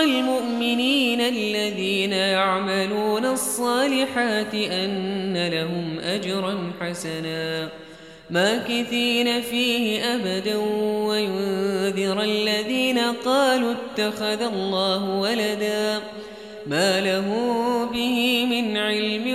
المؤمنين الذين يعملون الصالحات أن لهم أجرا حسنا. ماكثين فيه أبدا وينذر الذين قالوا اتخذ الله ولدا. ما له به من علم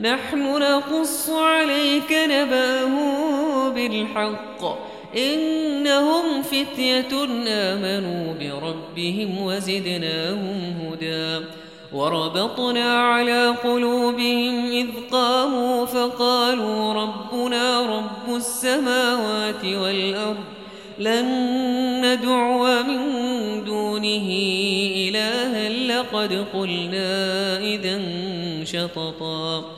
نحن نقص عليك نباه بالحق. إنهم فتية آمنوا بربهم وزدناهم هدى. وربطنا على قلوبهم إذ قاموا فقالوا ربنا رب السماوات والأرض لن ندعو من دونه إلها لقد قلنا إذا شططا.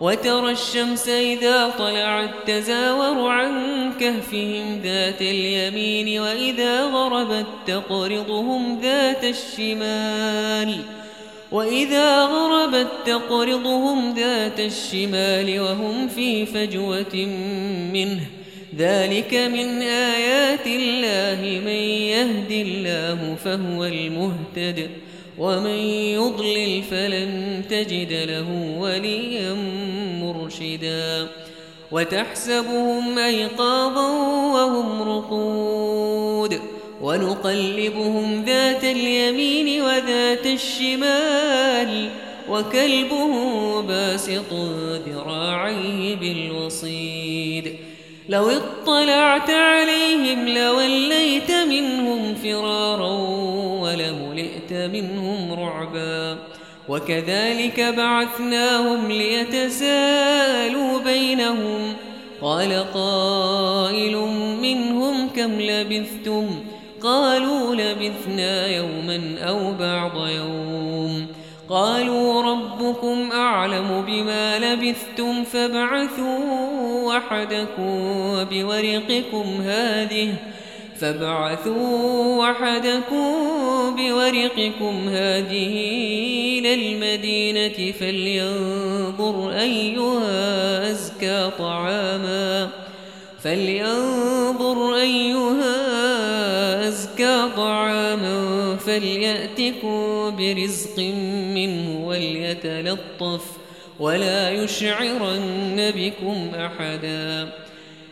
وترى الشمس إذا طلعت تزاور عن كهفهم ذات اليمين وإذا غربت تقرضهم ذات الشمال وإذا غربت تقرضهم ذات الشمال وهم في فجوة منه. ذلك من آيات الله من يهد الله فهو المهتد. ومن يضلل فلن تجد له وليا مرشدا. وتحسبهم أيقاظا وهم رقود. ونقلبهم ذات اليمين وذات الشمال. وكلبهم باسط ذراعيه بالوصيد. لو اطلعت عليهم لوليت منهم فرارا ولملئت منهم رعبا وكذلك بعثناهم ليتسالوا بينهم قال قائل منهم كم لبثتم قالوا لبثنا يوما أو بعض يوم قالوا ربكم أعلم بما لبثتم فابعثوا وحدكم بورقكم هذه فابعثوا وحدكم بورقكم هذه إلى المدينة فلينظر أيها أزكى طعاما فلينظر أيها أزكى طعاما فليأتكم برزق منه وليتلطف ولا يشعرن بكم أحدا.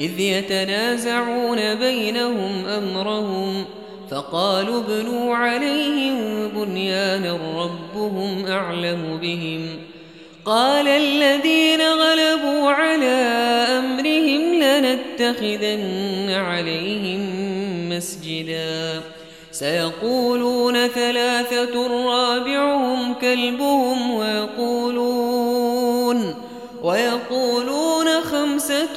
إذ يتنازعون بينهم أمرهم فقالوا ابنوا عليهم بنيانا ربهم أعلم بهم قال الذين غلبوا على أمرهم لنتخذن عليهم مسجدا سيقولون ثلاثة رابعهم كلبهم ويقولون ويقولون خمسة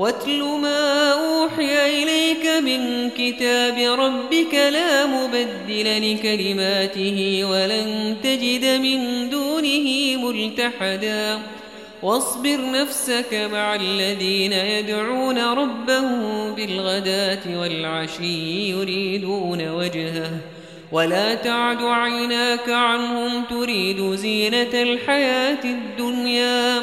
واتل ما أوحي إليك من كتاب ربك لا مبدل لكلماته ولن تجد من دونه ملتحدا. واصبر نفسك مع الذين يدعون ربهم بالغداة والعشي يريدون وجهه. ولا تعد عيناك عنهم تريد زينة الحياة الدنيا.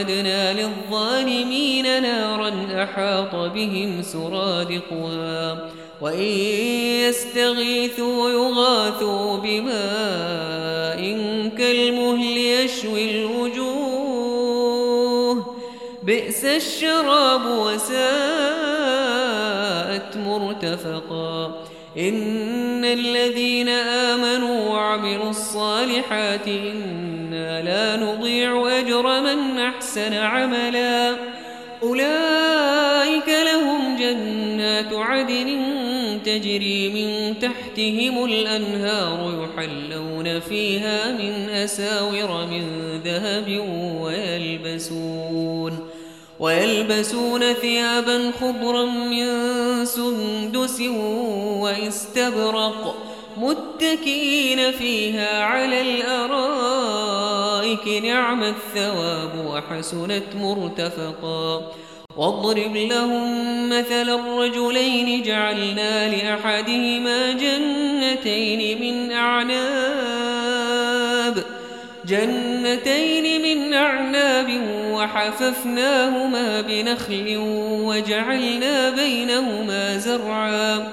أعتدنا للظالمين نارا أحاط بهم سرادقها وإن يستغيثوا يغاثوا بماء كالمهل يشوي الوجوه بئس الشراب وساءت مرتفقا إن الذين آمنوا وعملوا الصالحات إنا لا نضيع أجر من أحسن عملا. أولئك لهم جنات عدن تجري من تحتهم الأنهار يحلون فيها من أساور من ذهب ويلبسون ويلبسون ثيابا خضرا من سندس وإستبرق. متكئين فيها على الأرائك نعم الثواب وحسنت مرتفقا. واضرب لهم مثل الرجلين جعلنا لأحدهما جنتين من أعناب جنتين من أعناب وحففناهما بنخل وجعلنا بينهما زرعا.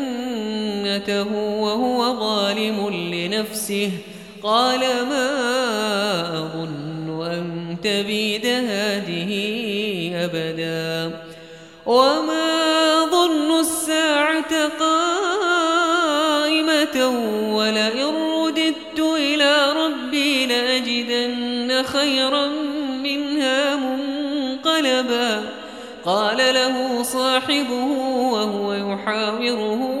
جنته وهو ظالم لنفسه. قال ما أظن أن تبيد هذه أبدا. وما ظن الساعة قائمة ولئن رددت إلى ربي لأجدن خيرا منها منقلبا. قال له صاحبه وهو يحاوره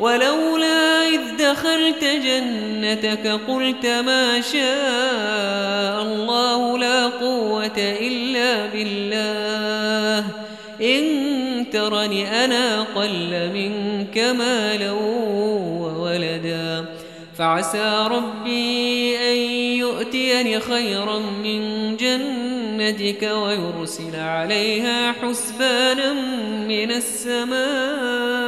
ولولا إذ دخلت جنتك قلت ما شاء الله لا قوة إلا بالله. إن ترني أنا قل منك مالا وولدا. فعسى ربي أن يؤتيني خيرا من جنتك ويرسل عليها حسبانا من السماء.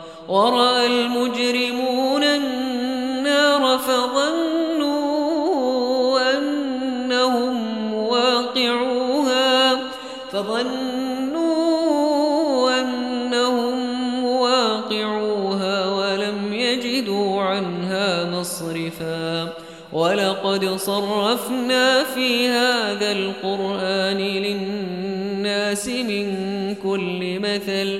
ورأى المجرمون النار فظنوا أنهم واقعوها فظنوا أنهم واقعوها ولم يجدوا عنها مصرفا ولقد صرفنا في هذا القرآن للناس من كل مثل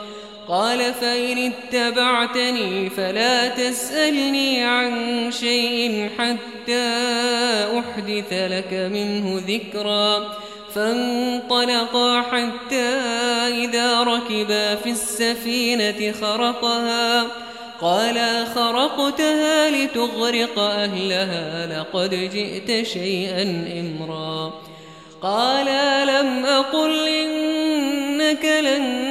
قال فإن اتبعتني فلا تسألني عن شيء حتى أحدث لك منه ذكرا فانطلقا حتى إذا ركبا في السفينة خرقها. قال خرقتها لتغرق أهلها لقد جئت شيئا إمرا. قال لم أقل إنك لن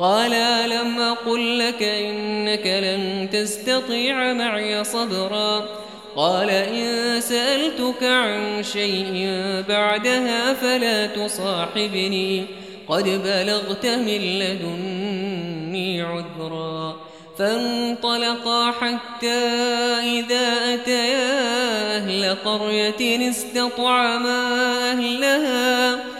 قال لم أقل لك إنك لن تستطيع معي صبرا قال إن سألتك عن شيء بعدها فلا تصاحبني قد بلغت من لدني عذرا فانطلقا حتى إذا أتيا أهل قرية استطعما أهلها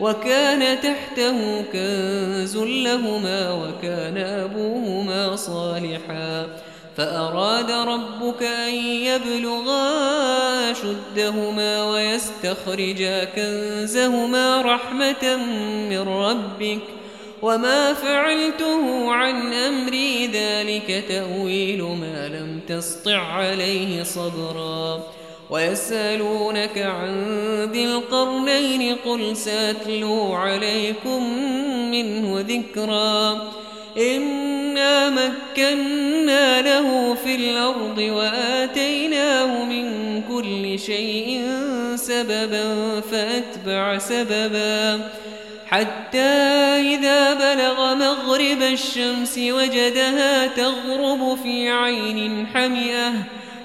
وكان تحته كنز لهما وكان أبوهما صالحا. فأراد ربك أن يبلغا شدهما ويستخرجا كنزهما رحمة من ربك. وما فعلته عن أمري ذلك تأويل ما لم تسطع عليه صبرا. ويسألونك عن ذي القرنين قل سأتلو عليكم منه ذكرا. إنا مكنا له في الأرض وآتيناه من كل شيء سببا فأتبع سببا. حتى إذا بلغ مغرب الشمس وجدها تغرب في عين حمئة.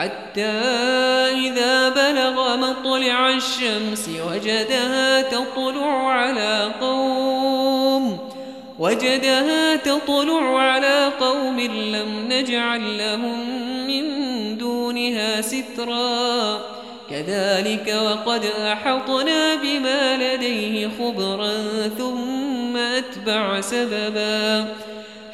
حتى إذا بلغ مطلع الشمس وجدها تطلع على قوم وجدها تطلع على قوم لم نجعل لهم من دونها سترا. كذلك وقد أحطنا بما لديه خبرا ثم أتبع سببا.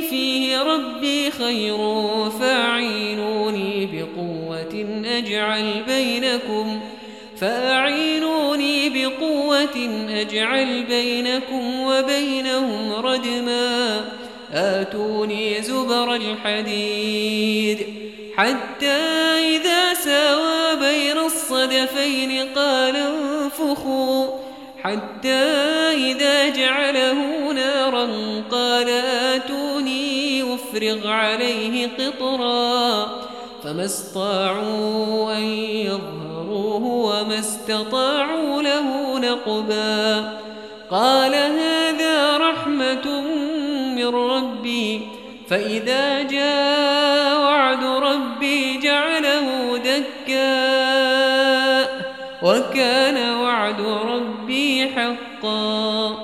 فيه ربي خير فاعينوني بقوة أجعل بينكم فأعينوني بقوة أجعل بينكم وبينهم ردما. آتوني زبر الحديد حتى إذا ساوى بين الصدفين قال انفخوا حتى إذا جعله نارا قال آتوني أفرغ عليه قطرا فما استطاعوا أن يظهروه وما استطاعوا له نقبا قال هذا رحمة من ربي فإذا جاء وعد ربي جعله دكاء وكان وعد ربي حقا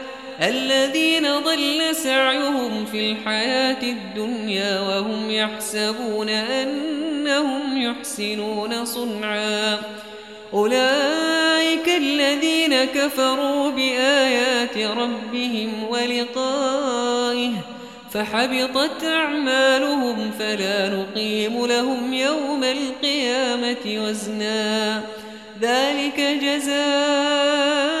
الذين ضل سعيهم في الحياة الدنيا وهم يحسبون أنهم يحسنون صنعا. أولئك الذين كفروا بآيات ربهم ولقائه فحبطت أعمالهم فلا نقيم لهم يوم القيامة وزنا. ذلك جزاؤهم